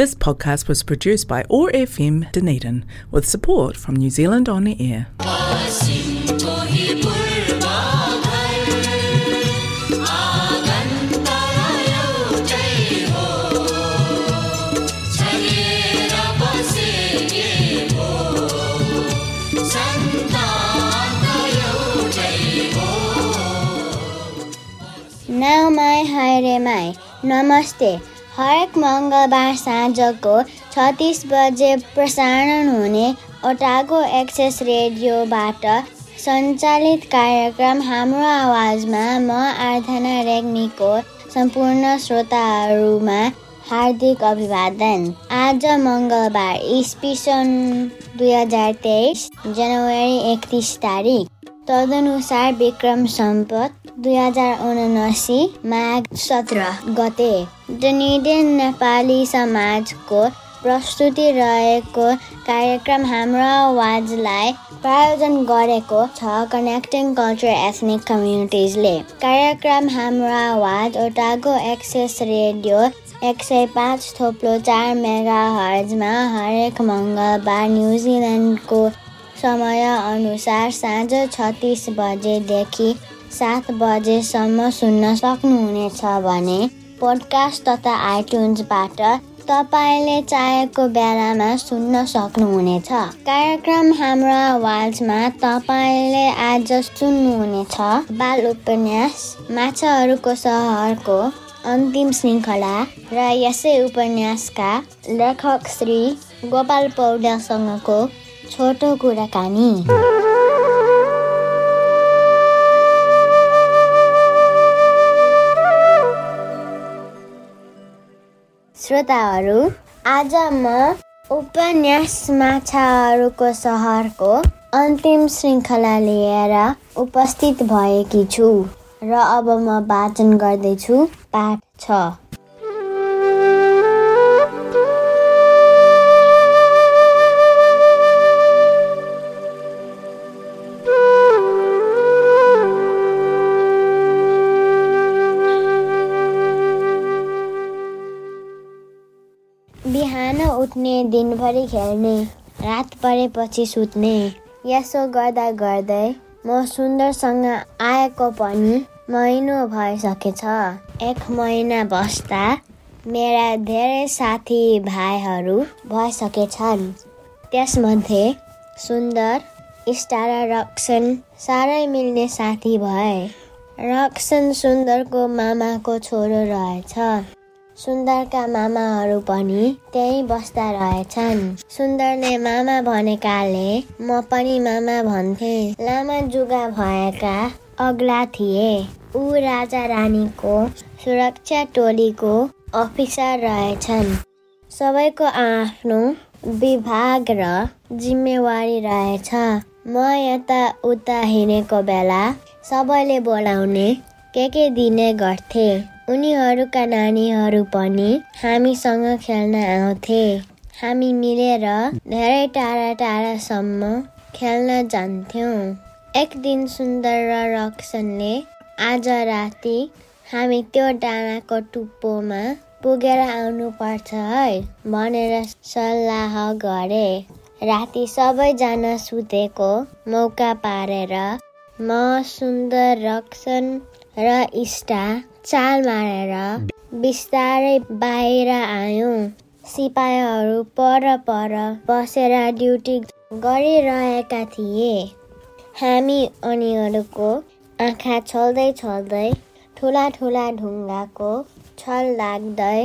This podcast was produced by ORFM Dunedin with support from New Zealand On the Air. Now my haere mai. Namaste. हरेक मङ्गलबार साँझको छत्तिस बजे प्रसारण हुने ओटागो एक्सेस रेडियोबाट सञ्चालित कार्यक्रम हाम्रो आवाजमा म आराधना रेग्मीको सम्पूर्ण श्रोताहरूमा हार्दिक अभिवादन। आज मङ्गलबार इस्पी सन् दुई हजार तेइस जनवरी एकतिस तारिक। तदनुसार विक्रम सम्पत दुई हजार उनासी माघ सत्र गते डनिडेन नेपाली समाजको प्रस्तुति रहेको कार्यक्रम हाम्रो आवाजलाई प्रायोजन गरेको छ कनेक्टिङ कल्चर एथनिक कम्युनिटिजले कार्यक्रम हाम्रो आवाज ओटागो एक्सेस रेडियो एक सय पाँच थोप्लो चार मेगा हर्जमा हरेक मङ्गलबार न्युजिल्यान्डको समयअनुसार साँझ छत्तिस बजेदेखि सात बजेसम्म सुन्न सक्नुहुनेछ भने पोडकास्ट तथा आइट्युन्सबाट तपाईँले चाहेको बेलामा सुन्न सक्नुहुनेछ। कार्यक्रम हाम्रो आवाजमा तपाईँले आज सुन्नुहुनेछ। बाल उपन्यास माछाहरूको सहरको अन्तिम श्रृङ्खला र यसै उपन्यासका लेखक श्री गोपाल पौड्यालसँगको छोटो कुराकानी। श्रोताहरू आज म उपन्यास माछाहरूको सहरको अन्तिम श्रृङ्खला लिएर उपस्थित भएकी छु र अब म वाचन गर्दैछु। पाठ छ। बिहान उठ्ने दिनभरि खेल्ने रात परेपछि सुत्ने यसो गर्दा गर्दै म सुन्दरसँग आएको पनि महिनो भइसकेछ। एक महिना बस्दा मेरा धेरै साथी भाइहरू भइसकेछन्। त्यसमध्ये सुन्दर इष्टा र रक्सन साह्रै मिल्ने साथी भए। रक्सन सुन्दरको मामाको छोरो रहेछ। सुन्दरका मामाहरू पनि त्यही बस्दा रहेछन्। सुन्दरले मामा भनेकाले म पनि मामा भन्थे। लामा जुगा भएका अग्ला थिए। ऊ राजा रानीको सुरक्षा टोलीको अफिसर रहेछन्। सबैको आफ्नो विभाग र जिम्मेवारी रहेछ। म यता उता हिँडेको बेला सबैले बोलाउने के के दिने गर्थे। उनीहरूका नानीहरू पनि हामीसँग खेल्न आउँथे। हामी मिलेर धेरै टाढा टाढासम्म खेल्न जान्थ्यौँ। एक दिन सुन्दर र रक्सनले आज राति हामी त्यो डाँडाको टुप्पोमा पुगेर आउनुपर्छ है भनेर सल्लाह गरे। राति सबैजना सुतेको मौका पारेर म सुन्दर रक्सन र इष्टा चाल मारेर बिस्तारै बाहिर आयौँ। सिपाहीहरू पर पर बसेर ड्युटी गरिरहेका थिए। हामी उनीहरूको आँखा छल्दै छल्दै ठुला ठुला ढुङ्गाको छल लाग्दै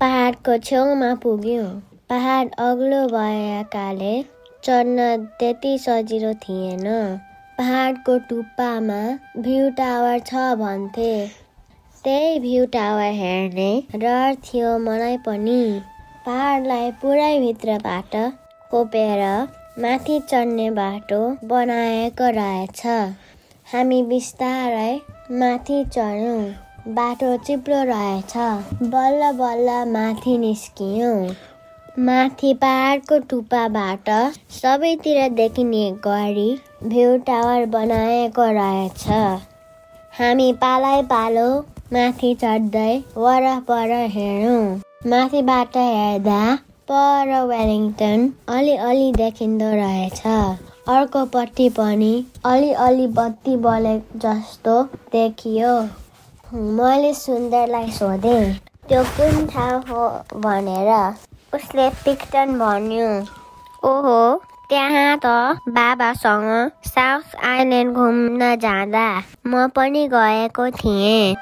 पहाडको छेउमा पुग्यौँ। पहाड अग्लो भएकाले चढ्न त्यति सजिलो थिएन। पहाडको टुप्पामा भ्यू टावर छ भन्थे। त्यही भ्यू टावर हेर्ने डर थियो मलाई पनि। पहाडलाई पुरै भित्रबाट खोपेर माथि चढ्ने बाटो बनाएको रहेछ। हामी बिस्तारै माथि चढ्यौँ। बाटो चिप्लो रहेछ। बल्ल बल्ल माथि निस्कियौँ। माथि पहाडको टुप्पाबाट सबैतिर देखिने गरी भ्यू टावर बनाएको रहेछ। हामी पालै पालो माथि चढ्दै वरपर हेरौँ माथिबाट हेर्दा पर वेलिङटन अलिअलि देखिँदो रहेछ। अर्कोपट्टि पनि अलिअलि बत्ती बले जस्तो देखियो। मैले सुन्दरलाई सोधेँ त्यो कुन ठाउँ हो? भनेर। उसले पिक्टन भन्यो ओहो त्यहाँ त बाबासँग साउथ आइल्यान्ड घुम्न जाँदा म पनि गएको थिएँ।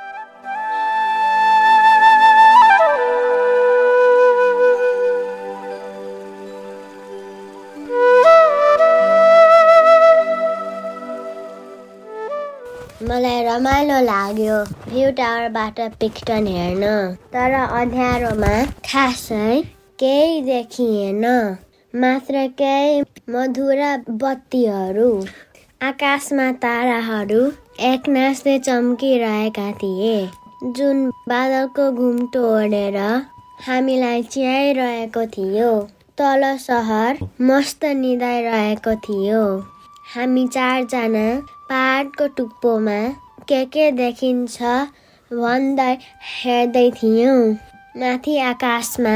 मलाई रमाइलो लाग्यो भ्यू टावरबाट पिक्टन हेर्न तर अँध्यारोमा खासै केही देखिएन। मात्र केही मधुरा बत्तीहरू। आकाशमा ताराहरू एकनासले चम्किरहेका थिए। जुन बादलको घुम्टो ओढेर हामीलाई चियाइरहेको थियो तल सहर मस्त निदाइरहेको थियो। हामी चारजना पहाडको टुप्पोमा के के देखिन्छ भन्दै हेर्दै थियौँ। माथि आकाशमा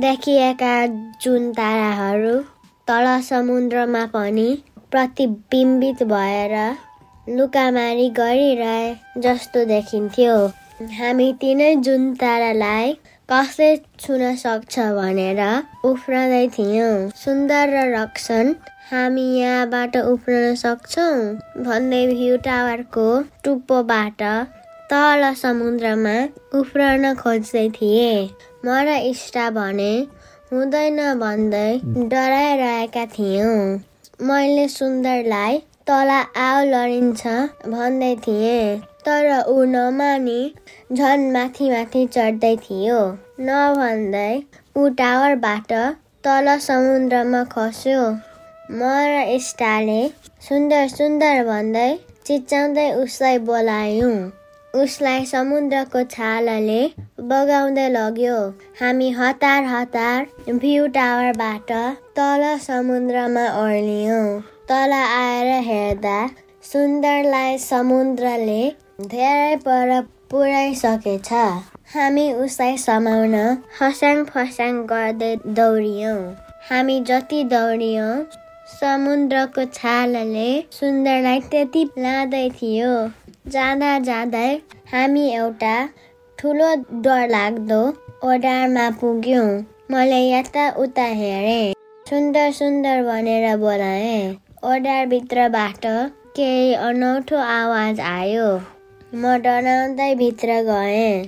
देखिएका जुन ताराहरू तल समुद्रमा पनि प्रतिबिम्बित भएर लुकामारी गरिरहे जस्तो देखिन्थ्यो। हामी तिनै जुन तारालाई कसले छुन सक्छ भनेर उफ्रँदै थियौँ। सुन्दर र रक्सन हामी यहाँबाट उफ्रन सक्छौँ भन्दै भ्यू टावरको टुप्पोबाट तल समुद्रमा उफ्रन खोज्दै थिए। म र इष्टा भने हुँदैन भन्दै डराइरहेका थियौँ। मैले सुन्दरलाई तल आउ लडिन्छ भन्दै थिएँ तर ऊ नमानी झन् माथि माथि चढ्दै थियो। नभन्दै ऊ टावरबाट तल समुद्रमा खस्यो। म र इष्टाले सुन्दर सुन्दर भन्दै चिच्याउँदै उसलाई बोलायौँ। उसलाई समुद्रको छालाले बगाउँदै लग्यो। हामी हतार हतार भ्यू टावरबाट तल समुद्रमा ओर्लियौँ। तल आएर हेर्दा सुन्दरलाई समुद्रले धेरै पर पुर्याइसकेछ हामी उसलाई समाउन फस्याङ फस्याङ गर्दै दौडियौँ। हामी जति दौडियौँ समुद्रको छालले सुन्दरलाई त्यति लाँदै थियो। जाँदा जाँदै हामी एउटा ठुलो डरलाग्दो ओडारमा पुग्यौँ। मैले यता उता हेरेँ। सुन्दर सुन्दर भनेर बोलाएँ। ओडारभित्रबाट केही अनौठो आवाज आयो। म डराउँदै भित्र गएँ।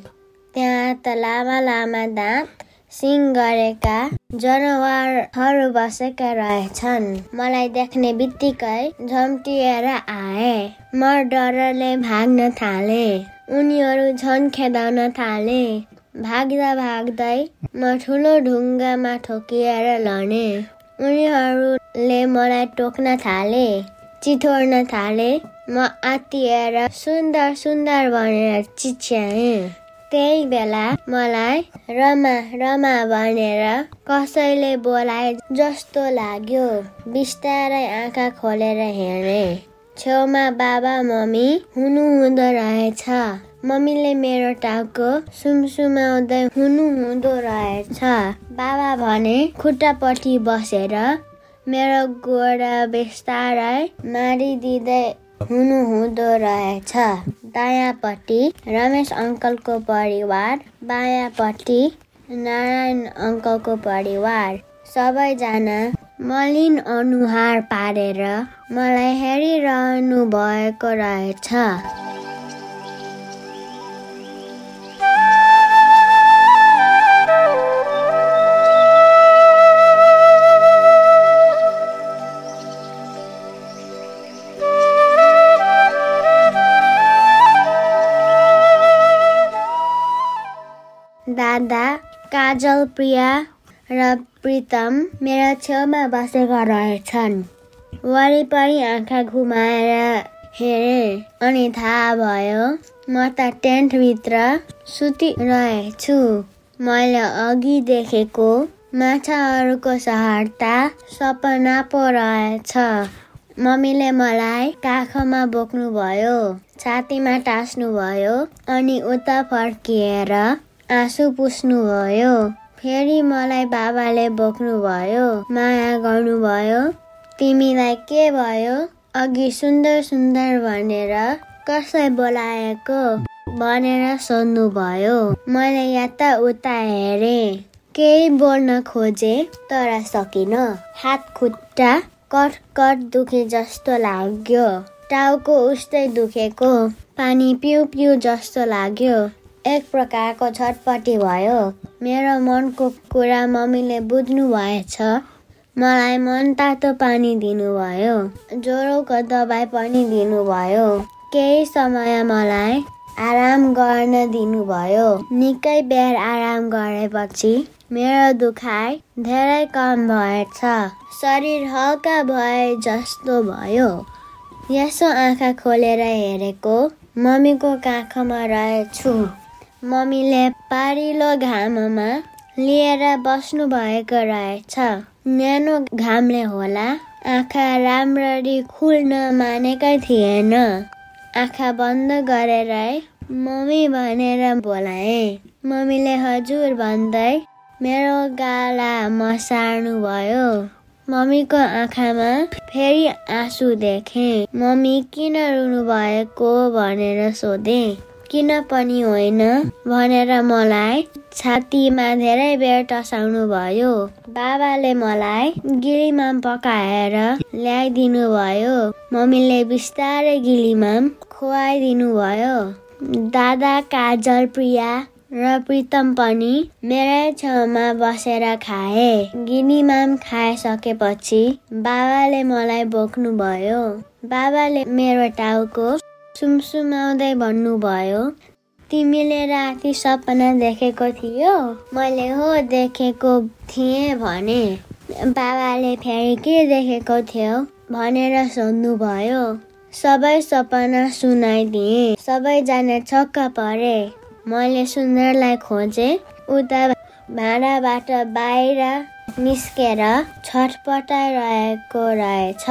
त्यहाँ त लामा लामा दाँत सिङ गरेका जनावरहरू बसेका रहेछन्। मलाई देख्ने बित्तिकै झम्टिएर आए। म डरले भाग्न थाले। उनीहरू झन् खेदाउन थाले। भाग्दा भाग्दै म ठुलो ढुङ्गामा ठोकिएर लडे। उनीहरूले मलाई टोक्न थाले चिथोर्न थाले। म आत्तिएर सुन्दर सुन्दर भनेर चिच्याएँ। त्यही बेला मलाई रमा रमा भनेर कसैले बोलाए जस्तो लाग्यो। बिस्तारै आँखा खोलेर हेरे। छेउमा बाबा मम्मी हुनुहुँदो रहेछ। मम्मीले मेरो टाउको सुमसुमाउँदै हुनुहुँदो रहेछ। बाबा भने खुट्टापट्टि बसेर मेरो गोडा बिस्तारै मारिदिँदै हुनुहुँदो रहेछ दायाँपट्टि रमेश अङ्कलको परिवार बायाँपट्टि नारायण अङ्कलको परिवार। सबैजना मलिन अनुहार पारेर मलाई हेरिरहनु भएको रहेछ। काजल प्रिया र प्रितम मेरो छेउमा बसेका रहेछन् वरिपरि आँखा घुमाएर हेरेँ अनि थाहा भयो म त टेन्टभित्र सुतिरहेछु। मैले अघि देखेको माछाहरूको सहरता सपना पो रहेछ। मम्मीले मलाई काखमा बोक्नुभयो छातीमा टाँस्नुभयो अनि उता फर्किएर आँसु पुस्नुभयो। फेरि मलाई बाबाले बोक्नुभयो माया गर्नुभयो। तिमीलाई के भयो? अघि सुन्दर सुन्दर भनेर कसलाई बोलाएको? भनेर सोध्नुभयो। मैले यता उता हेरेँ। केही बोल्न खोजे तर सकिन। हात खुट्टा कट दुखे जस्तो लाग्यो। टाउको उस्तै दुखेको। पानी पिउ पिउ जस्तो लाग्यो। एक प्रकारको छटपटी भयो। मेरो मनको कुरा मम्मीले बुझ्नु भएछ। मलाई मन तातो पानी दिनुभयो। ज्वरोको दबाई पनि दिनुभयो। केही समय मलाई आराम गर्न दिनुभयो। निकै बेर आराम गरेपछि मेरो दुखाइ धेरै कम भएछ। शरीर हल्का भए जस्तो भयो। यसो आँखा खोलेर हेरेको मम्मीको काखमा रहेछु। मम्मीले पारिलो घाममा लिएर बस्नु भएको रहेछ। न्यानो घामले होला। आँखा राम्ररी खुल्न मानेकै थिएन। आँखा बन्द गरेर मम्मी भनेर बोलाए। मम्मीले हजुर भन्दै मेरो गाला मसार्नु भयो मम्मीको आँखामा फेरि आँसु देखे। मम्मी किन रुनु भएको भनेर सोधे। किन पनि होइन भनेर मलाई छातीमा धेरै बेर टसाउनु भयो बाबाले मलाई गिलीमाम पकाएर ल्याइदिनु भयो मम्मीले बिस्तारै गिलीमाम खुवाइदिनु भयो दादा काजल प्रिया र प्रितम पनि मेरै छेउमा बसेर खाए। गिनीमाम खाइसकेपछि बाबाले मलाई बोक्नुभयो। बाबाले मेरो टाउको सुमसुमाउँदै भन्नुभयो तिमीले राति सपना देखेको थियो? मैले हो देखेको थिएँ भने। बाबाले फेरि के देखेको थियो भनेर सोध्नुभयो। सबै सपना सुनाइदिए। सबैजना छक्क परे। मैले सुन्दरलाई खोजेँ। उता भाँडाबाट बाहिर निस्केर छटपटाइरहेको रहेछ।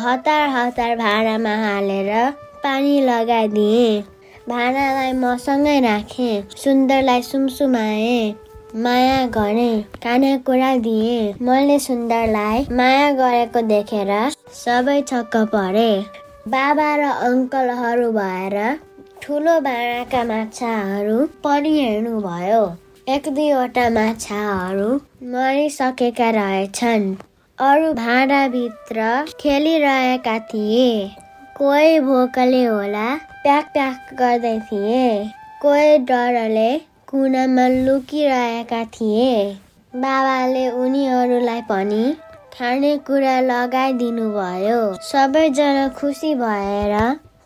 हतार हतार भाँडामा हालेर पानी लगाइदिएँ। भाँडालाई मसँगै राखेँ। सुन्दरलाई सुमसुमाएँ। माया गरेँ खानेकुरा दिएँ। मैले सुन्दरलाई माया गरेको देखेर सबै छक्क परे। बाबा र अङ्कलहरू भएर ठुलो भाँडाका माछाहरू पनि हेर्नुभयो। एक दुईवटा माछाहरू मरिसकेका रहेछन्। अरू भाँडाभित्र खेलिरहेका थिए। कोही भोकले होला प्याक प्याक गर्दै थिए। कोही डरले कुनामा लुकिरहेका थिए। बाबाले उनीहरूलाई पनि खानेकुरा लगाइदिनु भयो सबैजना खुसी भएर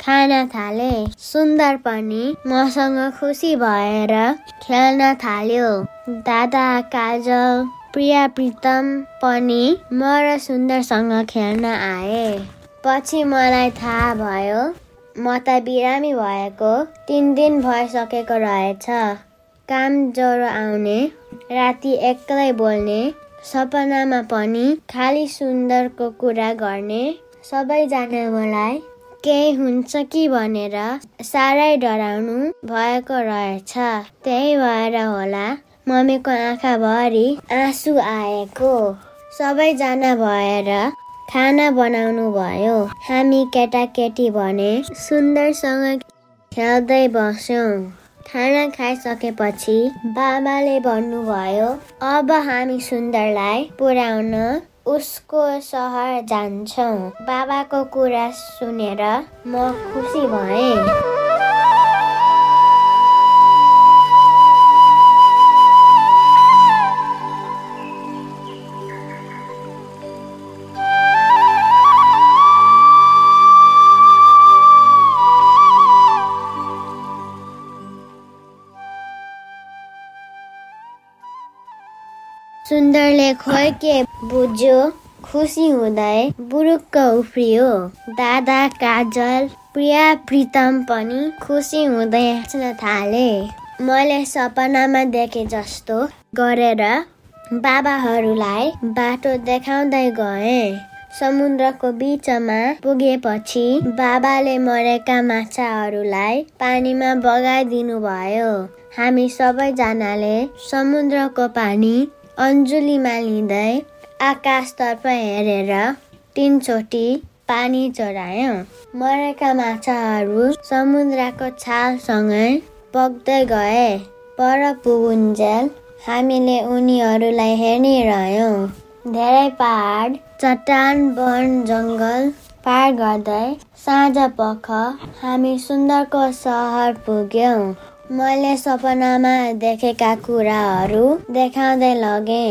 खान थाले। सुन्दर पनि मसँग खुसी भएर खेल्न थाल्यो। दादा काजल प्रिया प्रितम पनि म र सुन्दरसँग खेल्न आए। पछि मलाई थाहा भयो म त बिरामी भएको तिन दिन भइसकेको रहेछ। काम ज्वरो आउने राति एक्लै बोल्ने सपनामा पनि खालि सुन्दरको कुरा गर्ने सबैजना मलाई केही हुन्छ कि भनेर साह्रै डराउनु भएको रहेछ। त्यही भएर होला मम्मीको आँखाभरि आँसु आएको। सबैजना भएर खाना बनाउनु भयो। हामी केटाकेटी भने सुन्दरसँग खेल्दै बस्यौँ। खाना खाइसकेपछि बाबाले भन्नुभयो अब हामी सुन्दरलाई पुर्याउन उसको सहर जान्छौँ। बाबाको कुरा सुनेर म खुसी भएँ। सुन्दरले के बुझ्यो खुसी हुँदै बुरुक्क उफ्रियो दादा काजल प्रिया प्रितम पनि खुसी हुँदै हाँस्न थाले मैले सपनामा देखे जस्तो गरेर बाबाहरूलाई बाटो देखाउँदै गए समुद्रको बिचमा पुगेपछि बाबाले मरेका माछाहरूलाई पानीमा बगाइदिनु भयो हामी सबैजनाले समुद्रको पानी अन्जुलीमा लिँदै आकाशतर्फ हेरेर तिनचोटि पानी चढायौँ। मरेका माछाहरू समुद्रको छालसँगै पक्दै गए। पर पुगुन्जेल हामीले उनीहरूलाई हेरिरह्यौँ धेरै पहाड चट्टान वन जङ्गल पार गर्दै साँझ पख हामी सुन्दरको सहर पुग्यौँ। मैले सपनामा देखेका कुराहरू देखाउँदै लगे।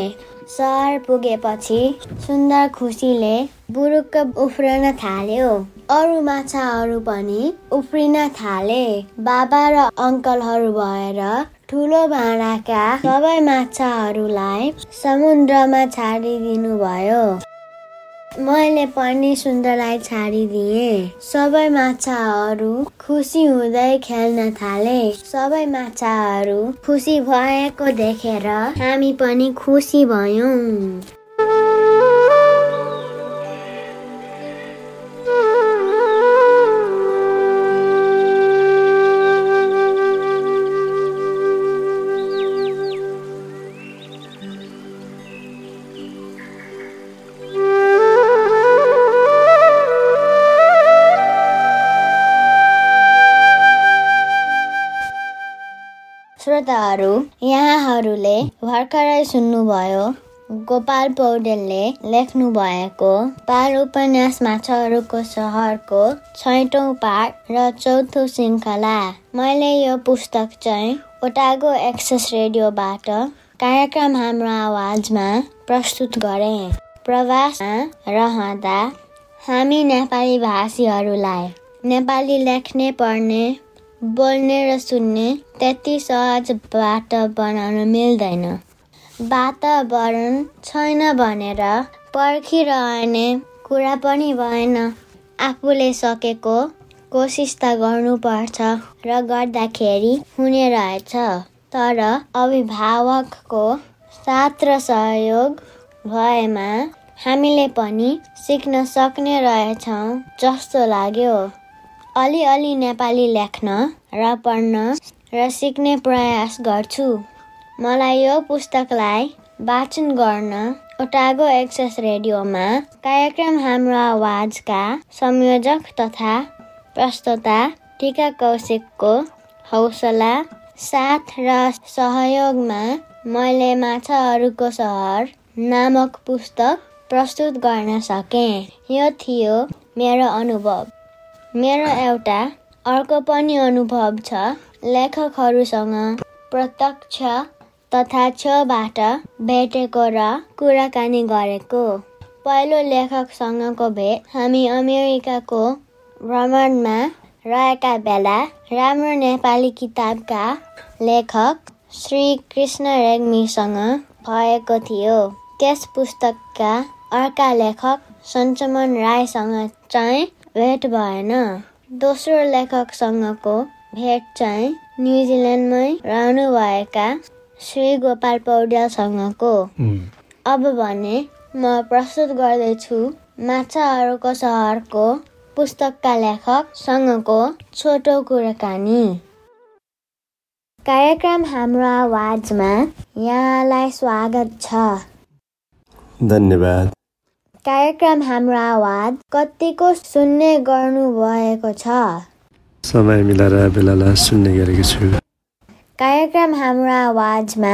सहर पुगेपछि सुन्दर खुसीले बुरुक्क उफ्रन थाल्यो। अरू माछाहरू पनि उफ्रिन थाले। बाबा र अङ्कलहरू भएर ठुलो भाँडाका सबै माछाहरूलाई समुद्रमा छाडिदिनु भयो मैले पनि सुन्दरलाई छाडिदिएँ। सबै माछाहरू खुसी हुँदै खेल्न थाले। सबै माछाहरू खुसी भएको देखेर हामी पनि खुसी भयौँ। श्रोताहरू यहाँहरूले भर्खरै सुन्नुभयो गोपाल पौडेलले लेख्नु भएको बाल उपन्यास माछाहरूको सहरको छैटौँ पाठ र चौथो श्रृङ्खला। मैले यो पुस्तक चाहिँ ओटागो एक्सेस रेडियोबाट कार्यक्रम हाम्रो आवाजमा प्रस्तुत गरेँ। प्रवासमा रहँदा हामी नेपाली भाषीहरूलाई नेपाली लेख्ने पढ्ने बोल्ने र सुन्ने त्यति सहजबाट बनाउन मिल्दैन। वातावरण छैन भनेर पर्खिरहने कुरा पनि भएन। आफूले सकेको कोसिस त गर्नुपर्छ र गर्दाखेरि हुने रहेछ। तर अभिभावकको साथ र सहयोग भएमा हामीले पनि सिक्न सक्ने रहेछौँ जस्तो लाग्यो। अलिअलि नेपाली लेख्न र पढ्न र सिक्ने प्रयास गर्छु। मलाई यो पुस्तकलाई वाचन गर्न ओटागो एक्सेस रेडियोमा कार्यक्रम हाम्रो आवाजका संयोजक तथा प्रस्तोता टिका कौशिकको हौसला साथ र सहयोगमा मैले माछाहरूको सहर नामक पुस्तक प्रस्तुत गर्न सकेँ। यो थियो मेरो अनुभव। मेरो एउटा अर्को पनि अनुभव छ। लेखकहरूसँग प्रत्यक्ष तथा छेउबाट भेटेको र कुराकानी गरेको। पहिलो लेखकसँगको भेट हामी अमेरिकाको भ्रमणमा रहेका बेला राम्रो नेपाली किताबका लेखक श्री कृष्ण रेग्मीसँग भएको थियो। त्यस पुस्तकका अर्का लेखक सञ्चमन राईसँग चाहिँ भेट भएन दोस्रो लेखकसँगको भेट चाहिँ न्युजिल्यान्डमै रहनुभएका श्री गोपाल पौड्यालसँगको। अब भने म प्रस्तुत गर्दैछु माछाहरूको सहरको पुस्तकका लेखकसँगको छोटो कुराकानी। कार्यक्रम हाम्रो आवाजमा यहाँलाई स्वागत छ। धन्यवाद। कार्यक्रम हाम्रो आवाज कतिको सुन्ने गर्नु भएको छ। समय मिलाएर बेलालाई सुन्ने गरेको छु। कार्यक्रम हाम्रो आवाजमा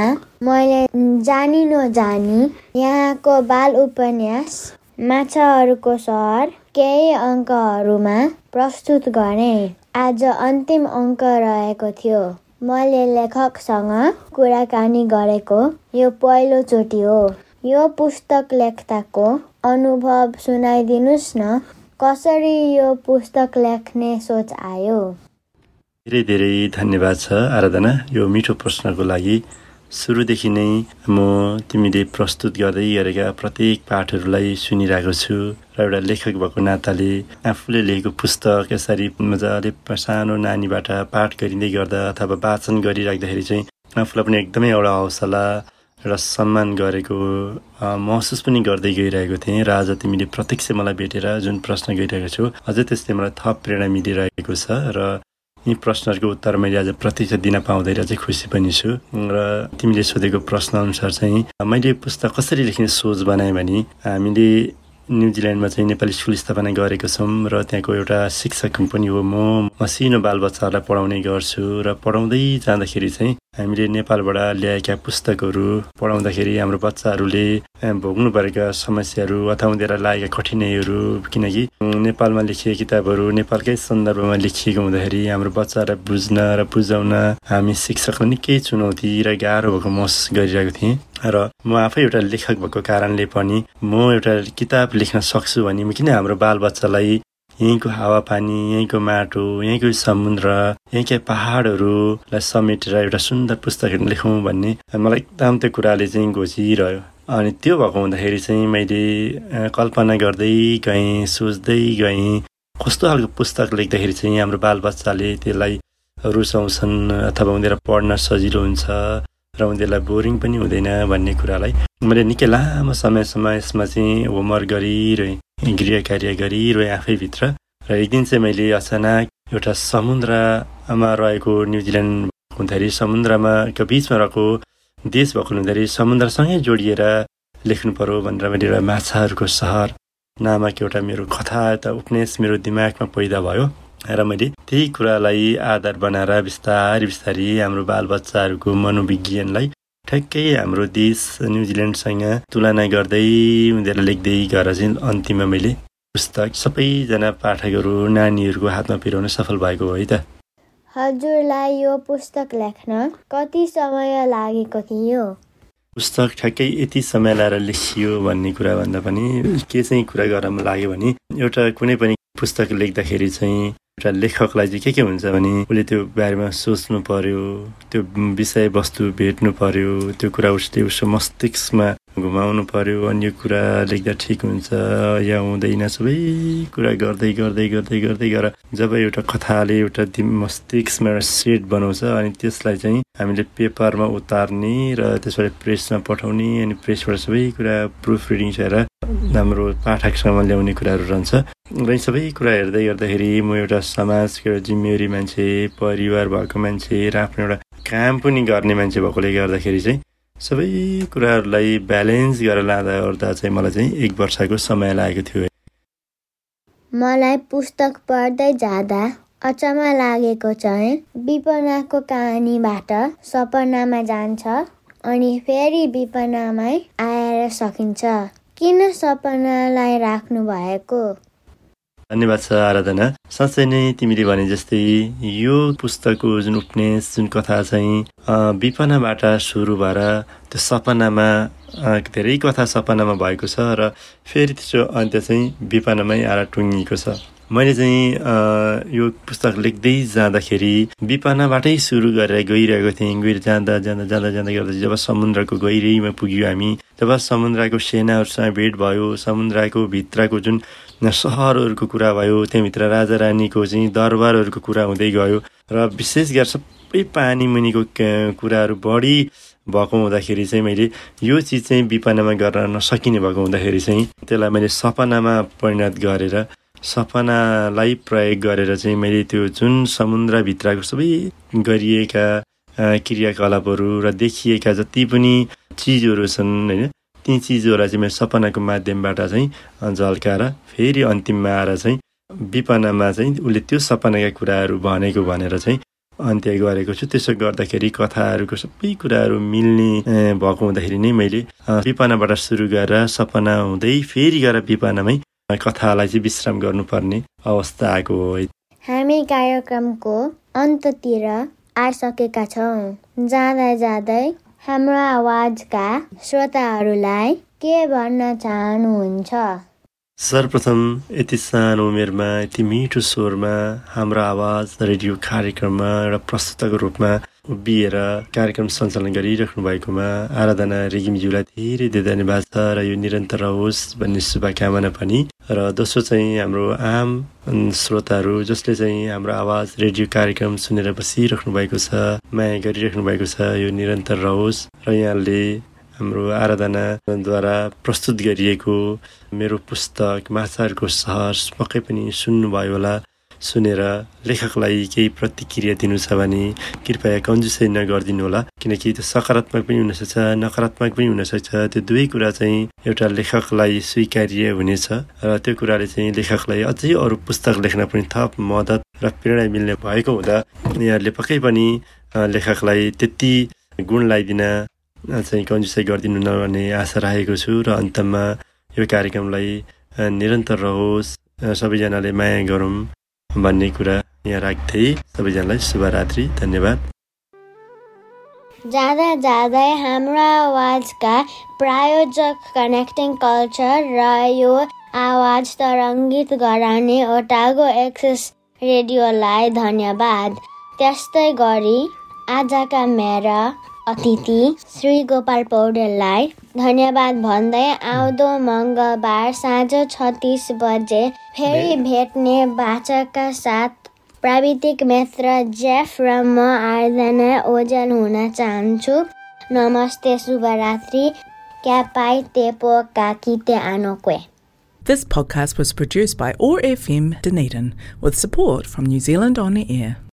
मैले जानी नजानी यहाँको बाल उपन्यास माछाहरूको सहर केही अङ्कहरूमा प्रस्तुत गरेँ आज अन्तिम अङ्क रहेको थियो। मैले लेखकसँग कुराकानी गरेको यो पहिलोचोटि हो। यो पुस्तक लेख्दाको अनुभव सुनाइदिनुहोस् न। कसरी यो पुस्तक लेख्ने सोच आयो? धेरै धेरै धन्यवाद छ आराधना। यो मिठो प्रश्नको लागि सुरुदेखि नै म तिमीले प्रस्तुत गर्दै गरेका प्रत्येक पाठहरूलाई सुनिरहेको छु र एउटा लेखक भएको नाताले आफूले लेखेको पुस्तक यसरी मजाले सानो नानीबाट पाठ गरिँदै गर्दा अथवा वाचन गरिराख्दाखेरि चाहिँ आफूलाई पनि एकदमै एउटा हौसला एउटा सम्मान गरेको महसुस पनि गर्दै गइरहेको थिएँ। र आज तिमीले प्रत्यक्ष मलाई भेटेर जुन प्रश्न गरिरहेको छौ अझै त्यसले मलाई थप प्रेरणा मिलिरहेको छ र यी प्रश्नहरूको उत्तर मैले आज प्रत्यक्ष दिन पाउँदै चाहिँ खुसी पनि छु। र तिमीले सोधेको प्रश्न अनुसार चाहिँ मैले पुस्तक कसरी लेख्ने सोच बनाएँ भने हामीले न्युजिल्यान्डमा चाहिँ नेपाली स्कुल स्थापना गरेको छौँ र त्यहाँको एउटा शिक्षक पनि हो म। मसिनो बालबच्चाहरूलाई पढाउने गर्छु र पढाउँदै जाँदाखेरि चाहिँ हामीले नेपालबाट ल्याएका पुस्तकहरू पढाउँदाखेरि हाम्रो बच्चाहरूले भोग्नु परेका समस्याहरू अथवा उनीहरूलाई लागेका कठिनाइहरू किनकि नेपालमा लेखिएका किताबहरू नेपालकै सन्दर्भमा लेखिएको हुँदाखेरि हाम्रो बच्चाहरूलाई बुझ्न र बुझाउन हामी शिक्षकलाई निकै चुनौती र गाह्रो भएको महसुस गरिरहेको थिएँ। र म आफै एउटा लेखक भएको कारणले पनि म एउटा किताब लेख्न सक्छु भने किन हाम्रो बालबच्चालाई यहीँको हावापानी यहीँको माटो यहीँको समुद्र यहीँका पहाडहरूलाई समेटेर एउटा सुन्दर पुस्तकहरू लेखौँ भन्ने मलाई एकदम त्यो कुराले चाहिँ घोचिरह्यो। अनि त्यो भएको हुँदाखेरि चाहिँ मैले कल्पना गर्दै गएँ सोच्दै गएँ कस्तो खालको पुस्तक लेख्दाखेरि चाहिँ हाम्रो बालबच्चाले त्यसलाई रुचाउँछन् अथवा उनीहरू पढ्न सजिलो हुन्छ र उनीहरूलाई बोरिङ पनि हुँदैन भन्ने कुरालाई मैले निकै लामो समयसम्म यसमा चाहिँ होमवर्क गरिरहेँ गृह कार्य गरिरहेँ आफैभित्र। र एक दिन चाहिँ मैले अचानक एउटा समुद्रमा रहेको न्युजिल्यान्ड हुँदाखेरि समुद्रमा बिचमा रहेको देश भएको हुँदाखेरि समुद्रसँगै जोडिएर लेख्नु पर्यो भनेर मैले एउटा माछाहरूको सहर नामक एउटा मेरो कथा त उपन्यास मेरो दिमागमा पैदा भयो। र मैले त्यही कुरालाई आधार बनाएर बिस्तारै बिस्तारै हाम्रो बालबच्चाहरूको मनोविज्ञानलाई ठ्याक्कै हाम्रो देश न्युजिल्यान्डसँग तुलना गर्दै उनीहरूलाई लेख्दै गएर चाहिँ अन्तिममा मैले पुस्तक सबैजना पाठकहरू नानीहरूको हातमा पिराउन सफल भएको हो है त। हजुरलाई यो पुस्तक लेख्न कति समय लागेको थियो? पुस्तक ठ्याक्कै यति समय लाएर लेखियो भन्ने कुरा भन्दा पनि के चाहिँ कुरा गर्न लाग्यो भने एउटा कुनै पनि पुस्तक लेख्दाखेरि चाहिँ एउटा लेखकलाई चाहिँ के के हुन्छ भने उसले त्यो बारेमा सोच्नु पर्यो त्यो विषयवस्तु भेट्नु पर्यो त्यो कुरा उसले उसको मस्तिष्कमा घुमाउनु पर्यो अनि यो कुरा लेख्दा ठिक हुन्छ या हुँदैन सबै कुरा गर्दै गर्दै गर्दै गर्दै गर। जब एउटा कथाले एउटा मस्तिष्कमा एउटा सेट बनाउँछ अनि त्यसलाई चाहिँ हामीले पेपरमा उतार्ने र त्यसबाट प्रेसमा पठाउने अनि प्रेसबाट सबै कुरा प्रुफ रिडिङ छएर हाम्रो पाठकसम्म ल्याउने कुराहरू रहन्छ। र सबै कुरा हेर्दै गर्दाखेरि म एउटा समाजको एउटा जिम्मेवारी मान्छे परिवार भएको मान्छे र आफ्नो एउटा काम पनि गर्ने मान्छे भएकोले गर्दाखेरि चाहिँ सबै कुराहरूलाई ब्यालेन्स गरेर लाँदा ओर्दा चाहिँ मलाई चाहिँ एक वर्षको समय लागेको थियो। मलाई पुस्तक पढ्दै जाँदा अचम्म लागेको चाहिँ विपनाको कहानीबाट सपनामा जान्छ अनि फेरि विपनामै आएर सकिन्छ। किन सपनालाई राख्नु भएको धन्यवाद छ आराधना साँच्चै नै तिमीले भने जस्तै यो पुस्तकको जुन उपन्यास जुन कथा चाहिँ विपनाबाट सुरु भएर त्यो सपनामा धेरै कथा सपनामा भएको छ र फेरि त्यसको अन्त्य चाहिँ विपनामै आएर टुङ्गिएको छ मैले चाहिँ यो पुस्तक लेख्दै जाँदाखेरि विपनाबाटै सुरु गरेर गइरहेको थिएँ गएर जाँदा जाँदा जाँदा जाँदा गर्दा जब समुद्रको गहिरीमा पुग्यो हामी जब समुद्रको सेनाहरूसँग भेट भयो समुद्रको भित्रको जुन सहरहरूको कुरा भयो त्यहाँभित्र राजा रानीको चाहिँ दरबारहरूको कुरा हुँदै गयो र विशेष गरेर सबै पानी मुनिको कुराहरू बढी भएको हुँदाखेरि चाहिँ मैले यो चिज चाहिँ विपनामा गर्न नसकिने भएको हुँदाखेरि चाहिँ त्यसलाई मैले सपनामा परिणत गरेर सपनालाई प्रयोग गरेर चाहिँ मैले त्यो जुन समुद्रभित्रको सबै गरिएका क्रियाकलापहरू र देखिएका जति पनि चिजहरू छन् होइन ती चिजहरूलाई चाहिँ मैले सपनाको माध्यमबाट चाहिँ झल्काएर फेरि अन्तिममा आएर चाहिँ विपनामा चाहिँ उसले त्यो सपनाका कुराहरू भनेको भनेर चाहिँ अन्त्य गरेको छु। त्यसो गर्दाखेरि कथाहरूको सबै कुराहरू मिल्ने भएको हुँदाखेरि नै मैले विपनाबाट सुरु गरेर सपना हुँदै फेरि गएर विपनामै कथालाई चाहिँ विश्राम गर्नुपर्ने अवस्था आएको हो। हामी कार्यक्रमको अन्ततिर आइसकेका छौँ। जाँदा जाँदै हाम्रो आवाजका श्रोताहरूलाई के भन्न चाहनुहुन्छ? सर्वप्रथम यति सानो उमेरमा यति मिठो स्वरमा हाम्रो आवाज रेडियो कार्यक्रममा एउटा प्रस्तुतको रूपमा उभिएर कार्यक्रम सञ्चालन गरिराख्नु भएकोमा आराधना रेगिमज्यूलाई धेरै धेरै धन्यवाद छ र यो निरन्तर होस् भन्ने शुभकामना पनि र दोस्रो चाहिँ हाम्रो आम श्रोताहरू जसले चाहिँ हाम्रो आवाज रेडियो कार्यक्रम सुनेर बसिराख्नु भएको छ माया गरिराख्नु भएको छ यो निरन्तर रहोस् र यहाँले हाम्रो आराधनाद्वारा प्रस्तुत गरिएको मेरो पुस्तक माछाहरूको सहर पक्कै पनि सुन्नुभयो होला। सुनेर लेखकलाई केही प्रतिक्रिया दिनु छ भने कृपया कन्जुसै नगरिदिनु होला किनकि त्यो सकारात्मक पनि हुनसक्छ नकारात्मक पनि हुनसक्छ त्यो दुवै कुरा चाहिँ एउटा लेखकलाई स्वीकार्य हुनेछ र त्यो कुराले चाहिँ लेखकलाई अझै अरू पुस्तक लेख्न पनि थप मद्दत र प्रेरणा मिल्ने भएको हुँदा यहाँहरूले पक्कै पनि लेखकलाई त्यति गुण लगाइदिन चाहिँ कन्जुसै गरिदिनु नभन्ने आशा राखेको छु र अन्तमा यो कार्यक्रमलाई निरन्तर रहोस्। सबैजनाले माया गरौँ भन्ने कुरा यहाँ राख्दै सबैजनालाई शुभरात्रि धन्यवाद। जाँदा जाँदै हाम्रो आवाजका प्रायोजक कनेक्टिङ कल्चर र यो आवाज तरङ्गित गराउने ओटागो एक्सेस रेडियोलाई धन्यवाद। त्यस्तै गरी आजका मेरा अतिथि श्री गोपाल पौडेललाई धन्यवाद भन्दै आउँदो मङ्गलबार साँझ छत्तिस बजे फेरि भेट्ने वाचकका साथ प्राविधिक मित्र जेफ र म आराधना ओजल हुन चाहन्छु। नमस्ते शुभरात्रि। क्यापाई तेपो काकिते आनोक्वे This podcast was produced by ORFM Dunedin with support from New Zealand On the Air.